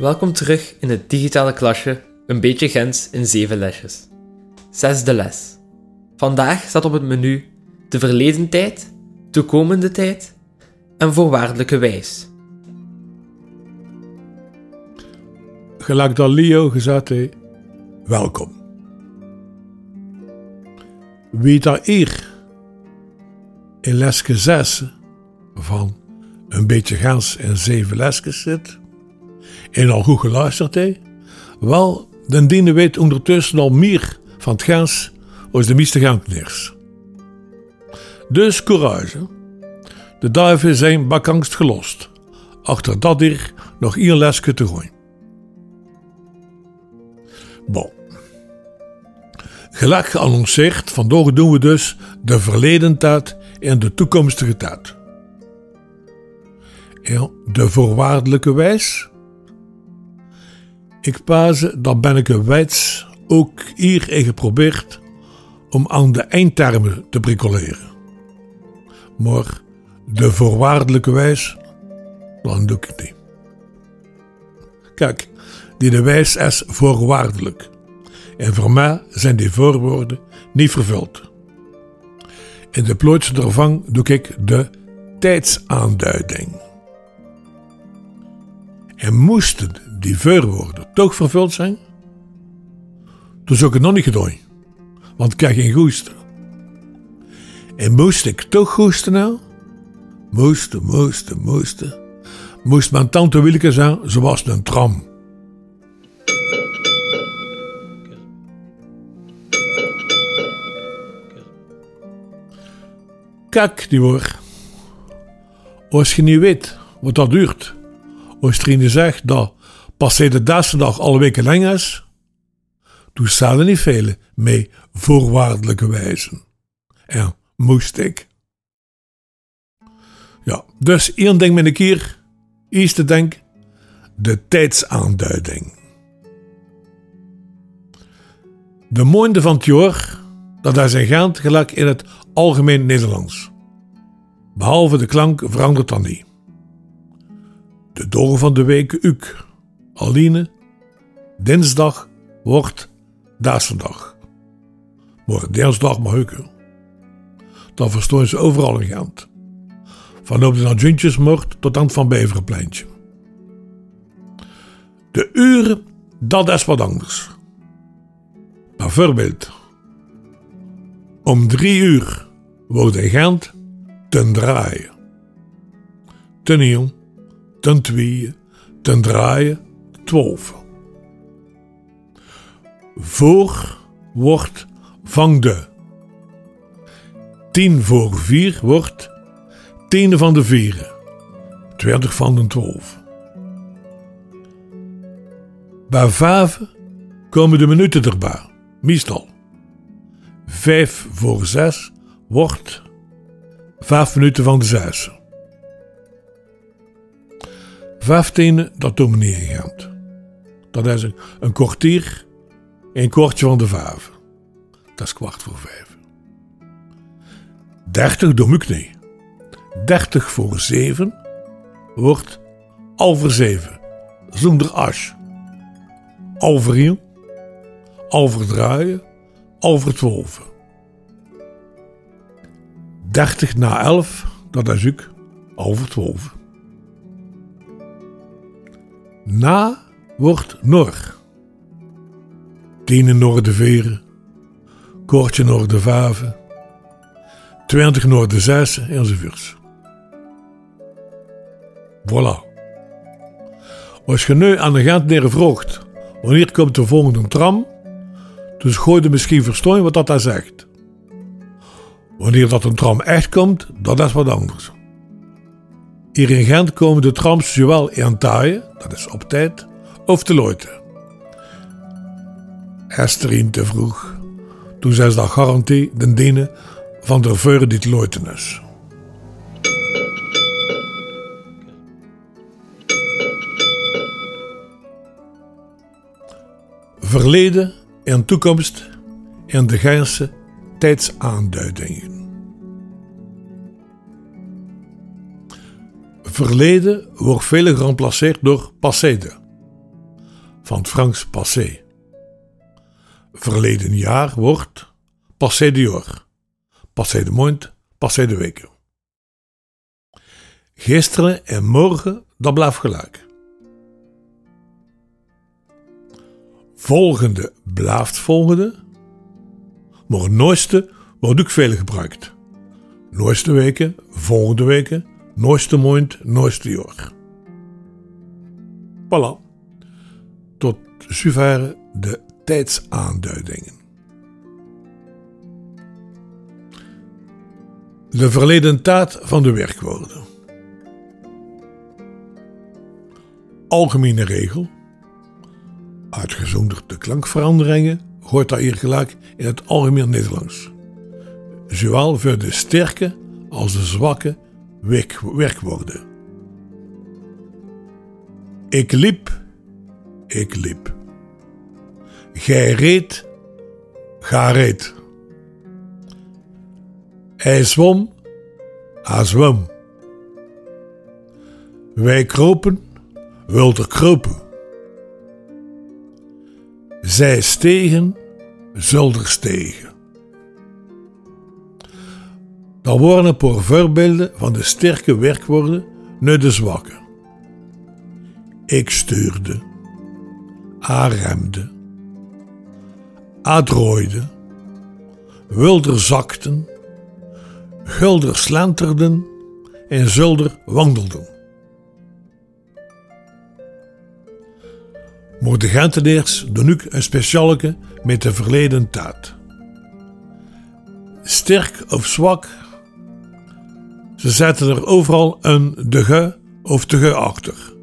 Welkom terug in het digitale klasje Een beetje Gens in zeven lesjes. Zesde les. Vandaag staat op het menu de verleden tijd, toekomende tijd en voorwaardelijke wijs. Gelijk dat Leo welkom. Wie daar hier in lesje 6 van een beetje gans en zeven lesjes zit, en al goed geluisterd heeft, wel, den diene weet ondertussen al meer van het gans als de meeste gantneers. Dus courage. De duiven zijn bakangst gelost. Achter dat hier nog één lesje te gooien. Bon. Gelijk geannonceerd, vandaag doen we dus de verleden tijd en de toekomstige tijd. En de voorwaardelijke wijs. Ik paas, dat ben ik een wijs ook hier in geprobeerd om aan de eindtermen te bricoleren. Maar de voorwaardelijke wijs, dan doe ik het niet. Kijk, die de wijs is voorwaardelijk. En voor mij zijn die voorwoorden niet vervuld. In de plaats daarvan doe ik de tijdsaanduiding. En moesten die voorwoorden toch vervuld zijn, dan zou ik het nog niet gedaan. Want ik krijg geen goesten. En moest ik toch goesten nou? Moesten, moesten, moesten. Moest mijn tante Wilke zijn, zoals een tram. Kijk, die hoor. Als je niet weet wat dat duurt, als Trine zegt dat passé de derde dag alle weken lang is, toen zouden niet velen mee voorwaardelijke wijzen. En moest ik. Ja, dus één ding met een keer, eerste denk, de tijdsaanduiding. De maanden van het dat is een gaand gelijk in het algemeen Nederlands. Behalve de klank verandert dan niet. De dag van de week uk. Aline, dinsdag wordt vandaag. Maar dinsdag mag ik. Dan verstaan ze overal in Gent. Van op de Nadjuntjesmoord tot aan het Van Beverenpleintje. De uren, dat is wat anders. Bijvoorbeeld, om drie uur wordt in Gent ten draaien. Ten één, ten tweeën, ten draaien, twaalf. Voor wordt van de. Tien voor vier wordt tien van de vieren. Twintig van de twaalf. Bij vijf komen de minuten erbij, meestal. Vijf voor zes wordt vijf minuten van de zes. Vijftien, dat doen we niet. Dat is een, kwartier, een kwartje van de vijf. Dat is kwart voor vijf. Dertig doe ik niet. Dertig voor zeven wordt over zeven. Zonder as. Over hier, over twaalf. 30 na 11, dat is ook over 12. Na wordt Nor. Tienen Nor de Veren, Kortje Nor de Vaven, 20 Nor de Zes enzovoorts. Voilà. Als je nu aan de Gentenaar vraagt wanneer komt de volgende tram, dus gooi je misschien verstaan wat dat daar zegt. Wanneer dat een tram echt komt, dat is wat anders. Hier in Gent komen de trams zowel in taaien, dat is op tijd, of te loiten. Esther te vroeg, toen zij dat garantie den dienen van de vuur die te loiten is. Verleden en toekomst en de Geinse tijdsaanduidingen. Verleden wordt veel geremplaceerd door passé. van het Frans passé. Verleden jaar wordt passé de jaar, passé de maand, passé de weken. Gisteren en morgen, dat blijft gelijk. Volgende blijft volgende, maar nooiste wordt ook veel gebruikt. Nooiste weken, volgende weken, nooiste maand, nooiste jaar. Voilà. Tot zover de tijdsaanduidingen. De verleden taat van de werkwoorden. Algemene regel. Uitgezonderd de klankveranderingen hoort dat hier gelijk in het algemeen Nederlands. Zowel voor de sterke als de zwakke werk werkwoorden. Ik liep, ik liep. Gij reed, ga reed. Hij zwom, hij zwom. Wij kropen, wilde kropen. Zij stegen, zulder stegen. Dat worden voorbeelden van de sterke werkwoorden naar de zwakke. Ik stuurde, a remde, a drooide, wilder zakten, gulder slenterden en zulder wandelden. Maar de Gentenaars doen ook een specialeke met de verleden taat. Sterk of zwak, ze zetten er overal een de ge of de ge achter.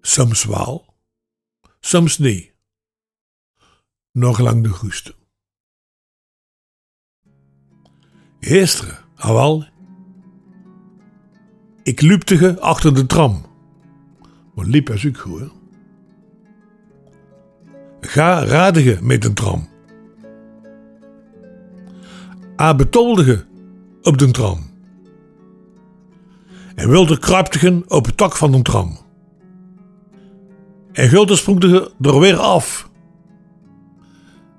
Soms wel, soms niet. Nog lang de goeste. Gisteren, awal. Ik liepte achter de tram. Maar liep is ook goed? Ga radige met een tram. A betoldige op de tram. En wilde kruiptigen op het tak van de tram. En Gulden sprong er weer af.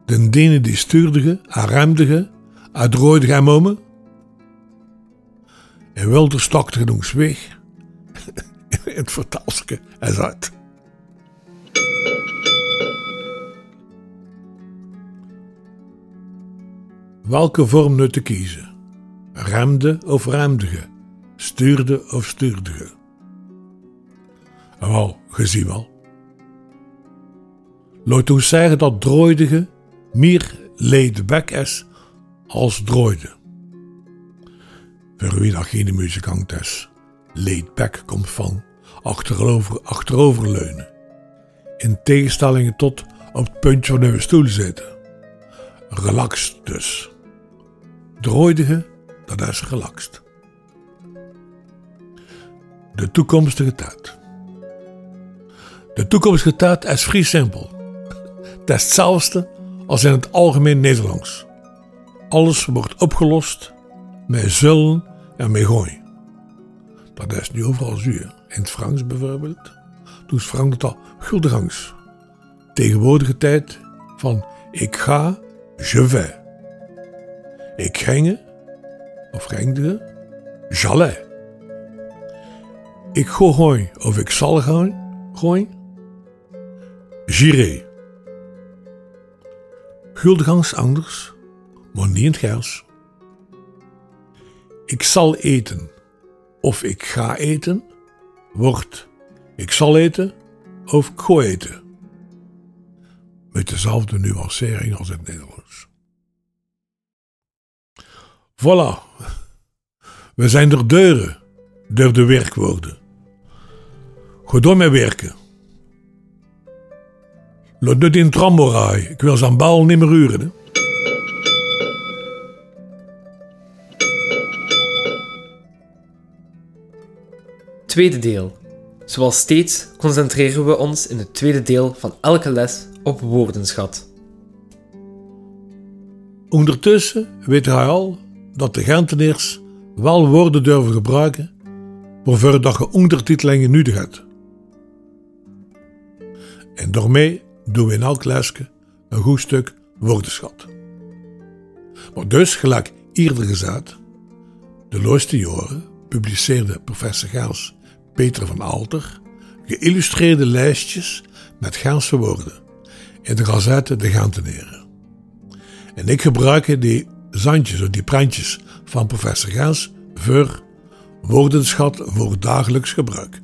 De dene die stuurdige, a remdige, a drooidige en momen. En wilde stokte nog weg. In het vertaalske is uit. Welke vorm nu te kiezen? Remde of remdige? Stuurde of stuurdige? Wel, gezien wel. Laat ons zeggen dat drooidige meer laid back is als drooide. Voor wie geen muzikant is, laid back komt van achterover, achteroverleunen. In tegenstelling tot op het puntje van uw stoel zitten. Relaxed dus. Drooidige, dat is relaxed. De toekomstige tijd. De toekomstige tijd is vrij simpel. Het is hetzelfde als in het algemeen Nederlands. Alles wordt opgelost met zullen en met gooi. Dat is nu overal zuur. In het Frans bijvoorbeeld. Toen verandert dat guldengangs. Tegenwoordige tijd van ik ga, je vais. Ik ging, of gingde, j'allais. Ik ga gooien of ik zal gooien. J'irai. Guldengangs anders, maar niet in het Gers. Ik zal eten of ik ga eten, wordt ik zal eten of ik ga eten. Met dezelfde nuancering als in het Nederlands. Voilà. We zijn er deuren, de werkwoorden. Ga door met werken. Laat niet in tramboraai. Ik wil zijn bal niet meer uren. Hè? Tweede deel. Zoals steeds concentreren we ons in het tweede deel van elke les op woordenschat. Ondertussen weet hij al dat de Gentenaars wel woorden durven gebruiken waarvoor dat je ondertitelingen nodig hebt. En daarmee doen we in elk lesje een goed stuk woordenschat. Maar dus, gelijk eerder gezegd, de laatste jaren publiceerde professor Gaals Peter van Alter geïllustreerde lijstjes met Gaanse woorden in de gazette De Ganteneren. En ik gebruik die zandjes of die prantjes van professor Gaals voor woordenschat voor dagelijks gebruik.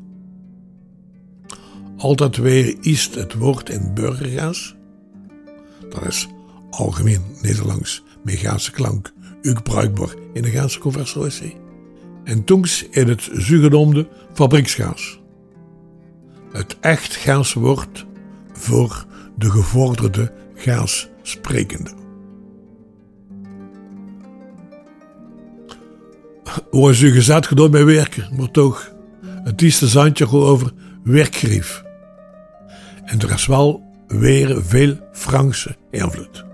Altijd weer is het woord in burgergaas. Dat is algemeen Nederlands met klank, ook bruikbaar in de Gaanse conversatie. En toens in het zugenoemde fabrieksgaas. Het echt Gaans woord voor de gevorderde Gaans sprekende. Hoe is u gezet gedaan bij werken, maar toch, het is de zandje over werkgrief. En er is wel weer veel Franse invloed.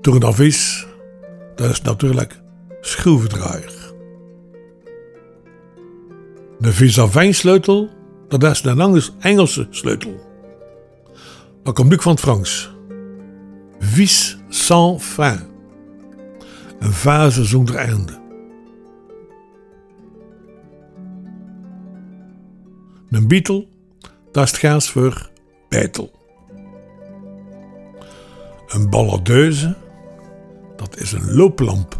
Tournevis, dat is natuurlijk schroevendraaier. De vis sleutel, dat is een Engelse sleutel. Dat komt ook van het Frans. Vis sans fin. Een fase zonder einde. Een beetle, dat is gaas voor bijtel. Een balladeuse, dat is een looplamp.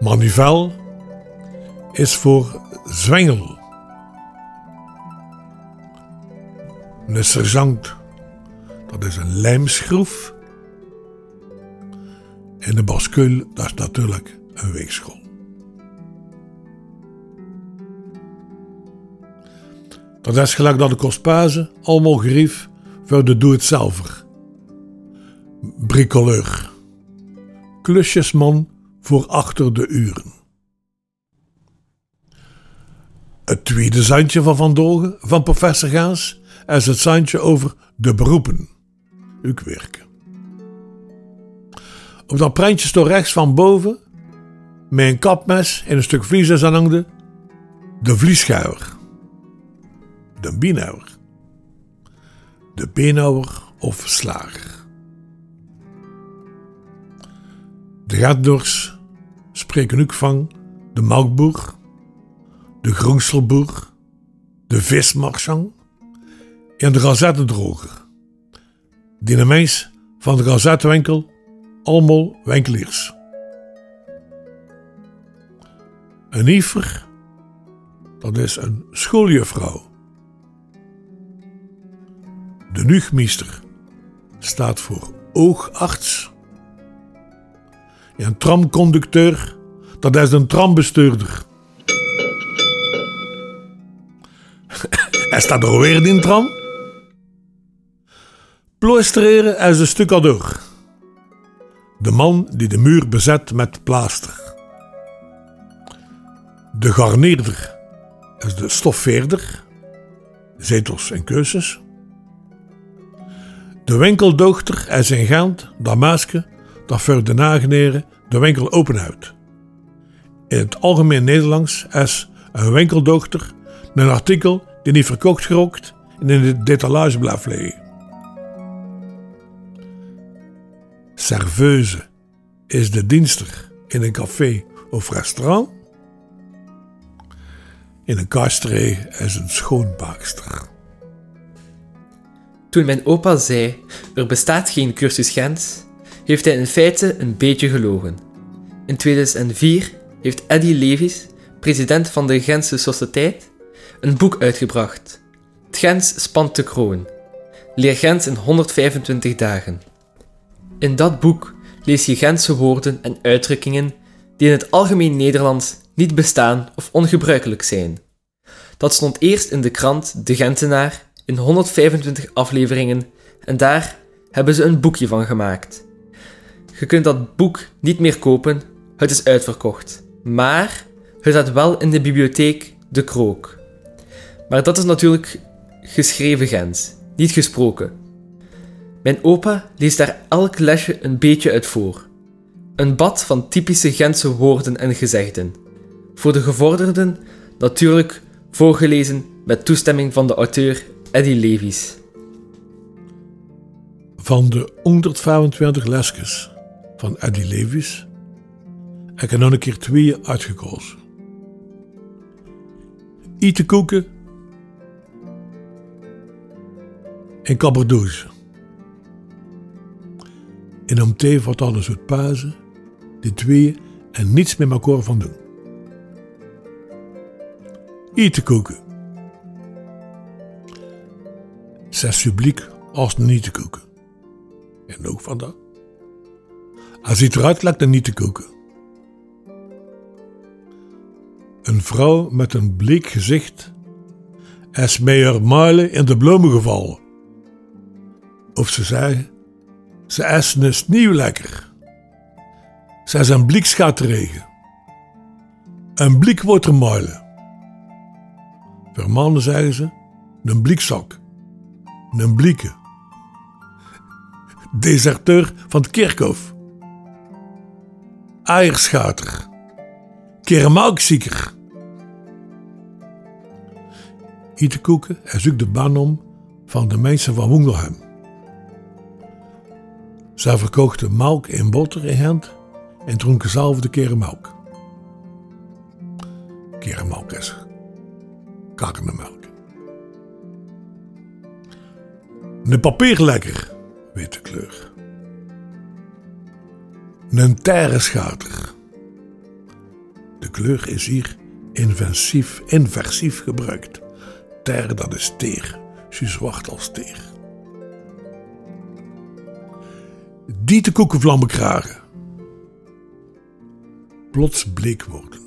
Manuvel is voor zwengel. Een sergeant, dat is een lijmschroef. En de bascule, dat is natuurlijk een weegschool. Dat is gelijk dat de kostpase allemaal gerief voor de doe-het-zelver. Bricoleur. Klusjesman voor achter de uren. Het tweede zandje van Van Dogen van professor Gaas is het zandje over de beroepen. Uw werken. Op dat prentje stond rechts van boven, met een kapmes en een stuk vlies aan hangde, de vlieschuiver. De bienhouwer. De beenhouwer of slager. De gatdors spreken ook van de melkboer, de groenselboer, de vismarchand en de gazettendroger. Die mens van de gazettenwinkel allemaal winkeliers. Een iever, dat is een schooljuffrouw. De nuchmeester staat voor oogarts. En een tramconducteur, dat is een trambestuurder. Hij staat er weer in tram. Ploostereren is een stuk door. De man die de muur bezet met plaaster. De garneerder is de stoffeerder, zetels en keuzes. De winkeldochter is zijn gaand, dat masker dat voor de nageneren de winkel openhoudt. In het algemeen Nederlands is een winkeldochter een artikel die niet verkocht gerokt en in de detalage blijft liggen. Serveuse is de dienster in een café of restaurant. In een kastree is een schoonbaakster. Toen mijn opa zei: er bestaat geen cursus Gens, heeft hij in feite een beetje gelogen. In 2004 heeft Eddy Levis, president van de Gentse Sociëteit, een boek uitgebracht. Het Gens spant de kroon. Leer Gens in 125 dagen. In dat boek lees je Gentse woorden en uitdrukkingen die in het algemeen Nederlands niet bestaan of ongebruikelijk zijn. Dat stond eerst in de krant De Gentenaar in 125 afleveringen en daar hebben ze een boekje van gemaakt. Je kunt dat boek niet meer kopen, het is uitverkocht. Maar het staat wel in de bibliotheek De Krook. Maar dat is natuurlijk geschreven Gens, niet gesproken. Mijn opa leest daar elk lesje een beetje uit voor. Een bad van typische Gentse woorden en gezegden. Voor de gevorderden natuurlijk voorgelezen met toestemming van de auteur Eddie Levies. Van de 125 lesjes van Eddie Levies heb ik er nog een keer twee uitgekozen. Eten koeken en kabberdozen. En om thee wat alles uit pazen, die twee en niets met elkaar van doen. Eten koeken. Zes publiek als niet te koeken. En ook van dat. Hij ziet eruit lijkt er niet te koeken. Een vrouw met een bleek gezicht is haar muilen in de bloemen gevallen. Of ze zeggen, ze is een sneeuw lekker. Ze is een blik. Een blik wordt er muilen. Voor mannen zeggen ze, een blikzak. Een blieke. Deserteur van het kerkhof. Eierschater. Kermelkzieker. Eten koeken en zoekt de baan om van de mensen van Woengelhem. Zij verkochten melk en boter in hand en dronken zelf de kerenmelk. Kerenmelk is Een papierlekker, witte kleur. Een terreschater. De kleur is hier inversief, inversief gebruikt. Ter, dat is teer, zo zwart als teer. Die te koekenvlammen kragen. Plots bleek worden.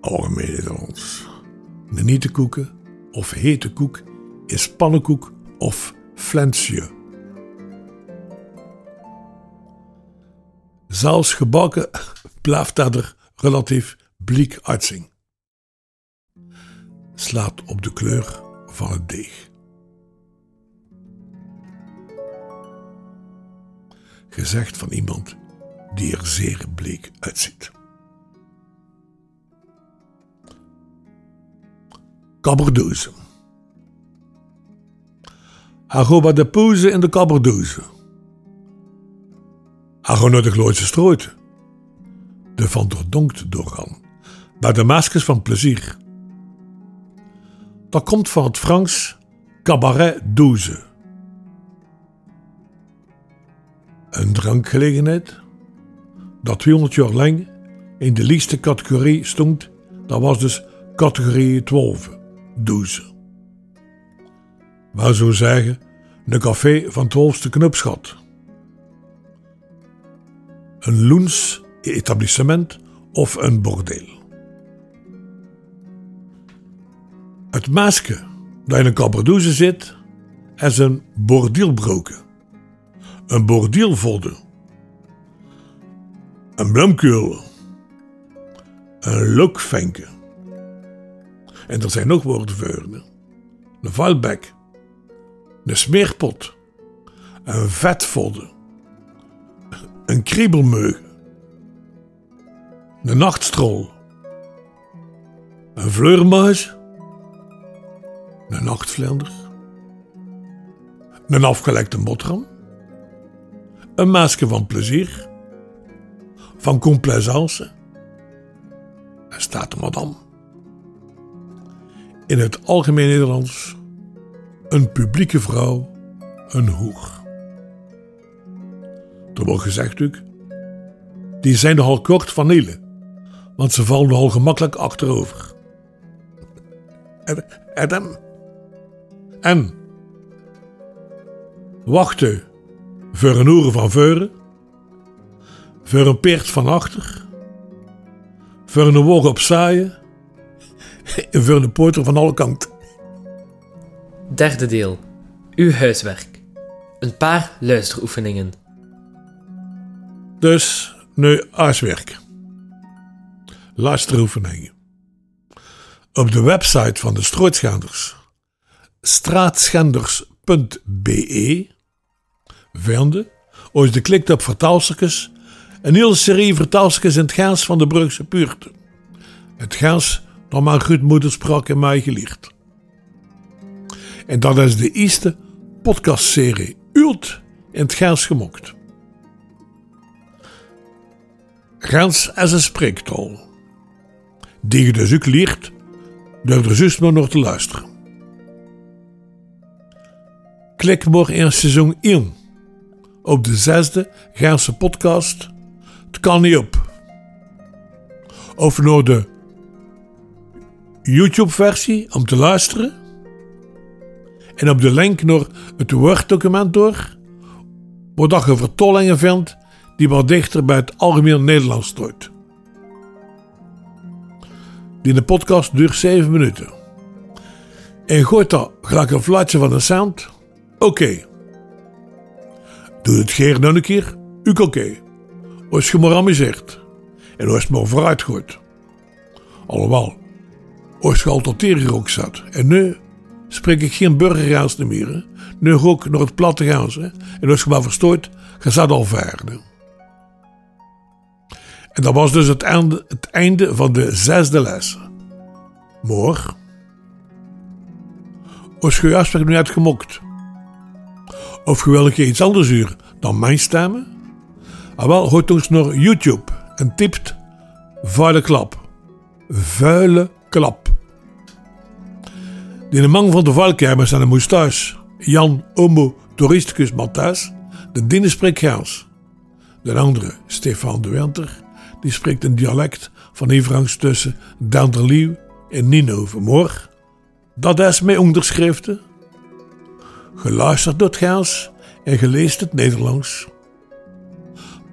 Algemeen Nederlands. De niet koeken of hete koek is pannenkoek of flensje. Zelfs gebakken blijft relatief bleek uitzien. Slaat op de kleur van het deeg. Gezegd van iemand die er zeer bleek uitziet. Kabberdozen. Hij de poezen in de kabberdozen. Hij gaat naar de Gloodse strooit. De van verdonkt doorgaan. Bij de maskers van plezier. Dat komt van het Frans cabaret douze. Een drankgelegenheid dat 200 jaar lang in de liefste categorie stond, dat was dus categorie 12, douze. Waar zou zeggen, een café van 12ste knupschat. Een loens etablissement of een bordeel. Het masker dat in een kaberdouze zit, is een bordielbroken. Een bordielvodde. Een bloemkuil. Een lokvenke. En er zijn nog woorden voor. Een valbek. Een smeerpot. Een vetvodde. Een kriebelmeug. Een nachtstrol. Een vleurmuis een nachtvlinder, een afgelekte motram, een masker van plezier, van complaisance. En staat de madame. In het algemeen Nederlands een publieke vrouw, een hoer. Er wordt gezegd ook, die zijn nogal kort van Nielen, want ze vallen nogal gemakkelijk achterover. En, en en wachten voor een oer van veuren, voor een peert van achter, voor een woog op zaaien en voor een poorter van alle kanten. Derde deel. Uw huiswerk. Een paar luisteroefeningen. Dus nu huiswerk. Luisteroefeningen. Op de website van de Strooitschanders straatschenders.be vinden, als je klikt op vertaalstukjes, een hele serie vertaalstukjes in het Gaans van de Brugse Puurte. Het Gaans dan mijn grootmoeder sprak in mij gelicht. En dat is de eerste podcastserie Ult in het Gaans gemokt. Gaans is een spreektaal. Die je dus ook leert door er juist maar nog te luisteren. Klik maar in seizoen 1 op de zesde Gaanse podcast. Het kan niet op. Of naar de YouTube-versie om te luisteren. En op de link naar het Word-document door, waar je vertollingen vindt die wat dichter bij het algemeen Nederlands stoot. Die de podcast duurt 7 minuten. En gooit daar gelijk een flatje van de sound. Oké. Doe het geer nog een keer. Ook oké. Als je maar amuseert. En als het maar vooruit gooit. Alhoewel, als je al tot tegenrok zat. En nu spreek ik geen burgergaans meer. Nu ook nog het platte gaans. Hè. En als je maar verstoort, je zat al verder. En dat was dus het einde, het einde van de zesde les. Morgen. Als je afspraak nu hebt gemokt. Of je iets anders huren dan mijn stemmen. Ah wel, hoort ons naar YouTube en tipt vuile klap. Vuile klap. De man van de vuilkamer zijn moest thuis. Jan Omo Touristicus Matthijs. De diene spreekt Gaals. De andere, Stefan de Winter, die spreekt een dialect van Everangs tussen Danderlieuw en Nino Vermoor. Dat is mijn onderschriften. Geluisterd door het Gaals en geleest het Nederlands.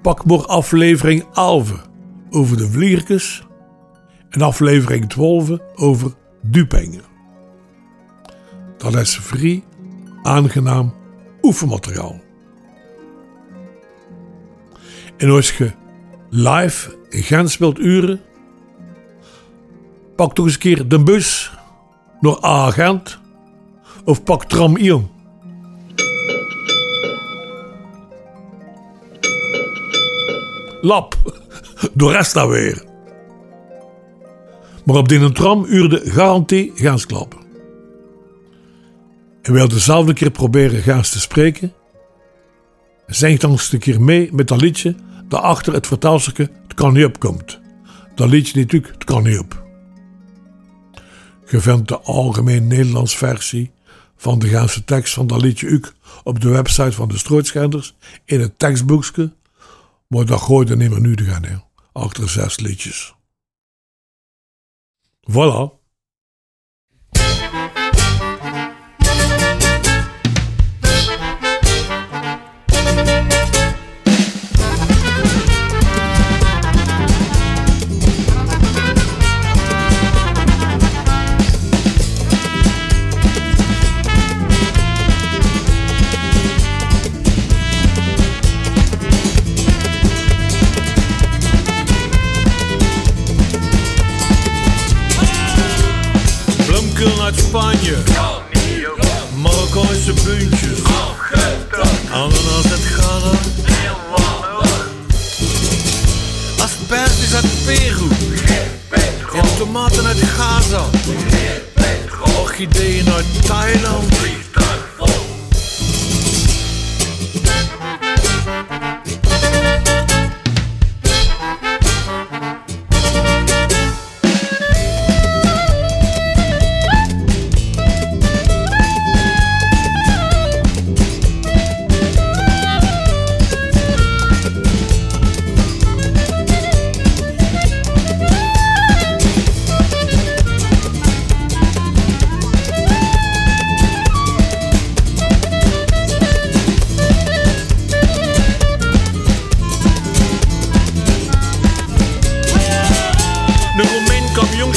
Pak maar aflevering 11 over de vlierkes en aflevering 12 over Dupingen. Dat is aangenaam oefenmateriaal. En als je live in speelt uren, pak toch eens een keer de bus naar Agent of pak tram 1. Lap, de rest weer. Maar op die tram uurde garantie gaans klappen. En wil dezelfde keer proberen gaans te spreken. Zing dan eens een keer mee met dat liedje dat achter het vertaalstukje Het kan niet op komt. Dat liedje natuurlijk Het kan niet op. Je vindt de algemeen Nederlands versie van de Gaanse tekst van dat liedje ook op de website van de Strootschenders in het tekstboekje. Maar dat gooit er niet meer nu te gaan, hè. achter zes liedjes. Voilà. Orchideeën uit Thailand.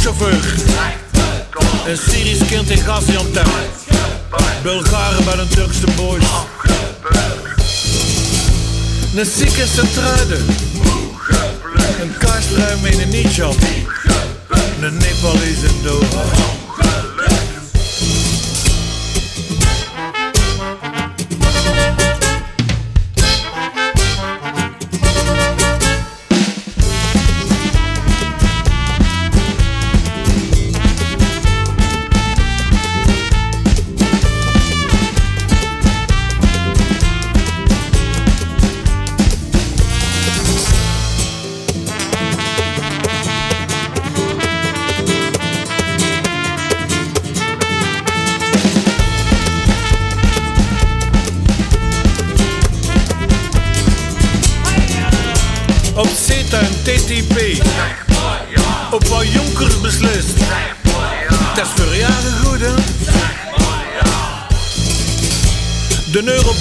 Een Syrisch kind in Gaziantep. Bulgaren bij een Turkse boys. Een zieke Centruiden. Een kaasruim in een nietjap. Een Nepalese in Doha.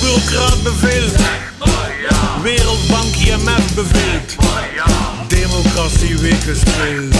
De neurobureaucraat beveelt. Wereldbank IMF beveelt. Democratie weken speelt.